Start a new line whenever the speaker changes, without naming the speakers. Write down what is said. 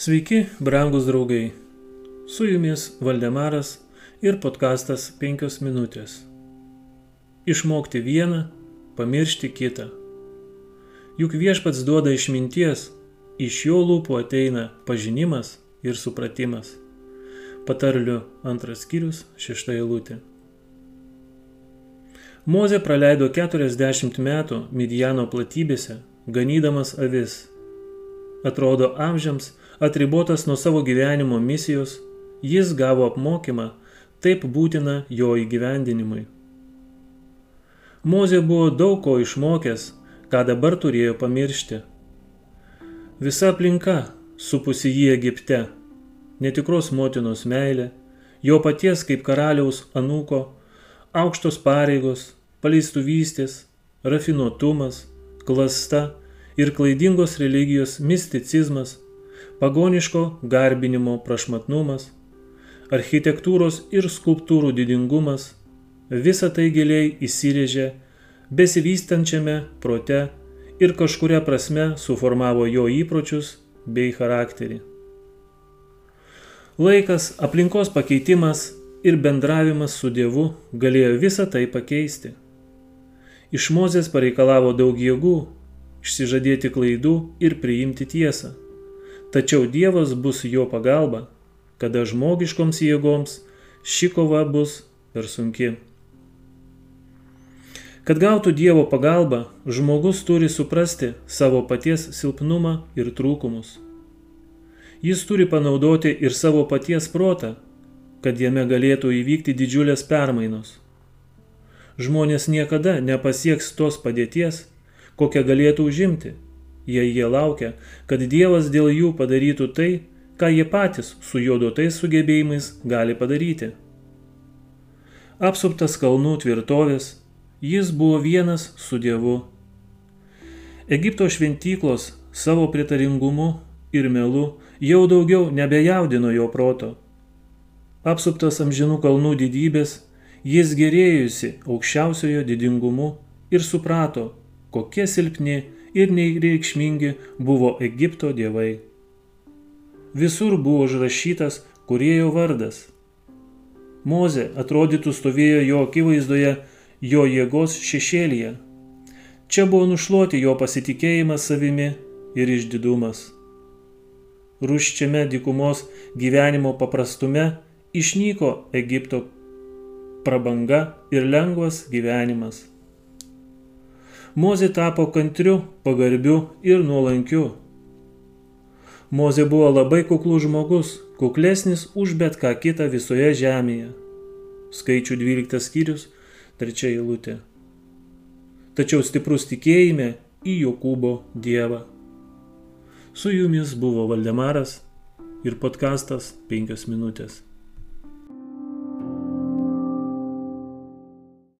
Sveiki, brangus draugai. Su jumis Valdemaras ir podkastas 5 minutės. Išmokti vieną, pamiršti kitą. Juk viešpats duoda išminties, iš jo lūpų ateina pažinimas ir supratimas. Patarliu antras skyrius, šešta eilutė. Moze praleido 40 metų Midjano platybėse, ganydamas avis. Atrodo amžiams atribotas nuo savo gyvenimo misijos, jis gavo apmokymą, taip būtina jo įgyvendinimui. Mozė buvo daug ko išmokęs, ką dabar turėjo pamiršti. Visa aplinka supusi jį Egipte, netikros motinos meilė, jo paties kaip karaliaus anūko, aukštos pareigos, paleistuvystės, rafinuotumas, klasta ir klaidingos religijos misticizmas – pagoniško garbinimo prašmatnumas, architektūros ir skulptūrų didingumas, visa tai giliai įsirėžė besivystančiame prote ir kažkuria prasme suformavo jo įpročius bei charakterį. Laikas, aplinkos pakeitimas ir bendravimas su Dievu galėjo visą tai pakeisti. Iš Mozės pareikalavo daug jėgų, išsižadėti klaidų ir priimti tiesą tačiau Dievas bus jo pagalba, kada žmogiškoms jėgoms ši kova bus per sunki. Kad gautų Dievo pagalbą, žmogus turi suprasti savo paties silpnumą ir trūkumus. Jis turi panaudoti ir savo paties protą, kad jame galėtų įvykti didžiulės permainos. Žmonės niekada nepasieks tos padėties, kokią galėtų užimti jei jie laukia, kad Dievas dėl jų padarytų tai, ką jie patys su jo duotais sugebėjimais gali padaryti. Apsuptas kalnų tvirtovės, jis buvo vienas su Dievu. Egipto šventyklos savo pritaringumu ir melu jau daugiau nebejaudino jo proto. Apsuptas amžinų kalnų didybės, jis gerėjusi aukščiausiojo didingumu ir suprato, kokie silpni ir nereikšmingi buvo Egipto dievai. Visur buvo užrašytas kurėjo vardas. Moze atrodytų stovėjo jo akivaizdoje, jo jėgos šešėlyje. Čia buvo nušluoti jo pasitikėjimas savimi ir išdidumas. Ruščiame dykumos gyvenimo paprastume išnyko Egipto prabanga ir lengvas gyvenimas. Mozė tapo kantriu, pagarbiu ir nuolankiu. Mozė buvo labai kuklus žmogus, kuklesnis už bet ką kitą visoje žemėje. Skaičių 12 skyrius, 3 eilutė. Tačiau stiprus tikėjime į Jokūbo Dievą. Su jumis buvo Valdemaras ir podkastas 5 minutės.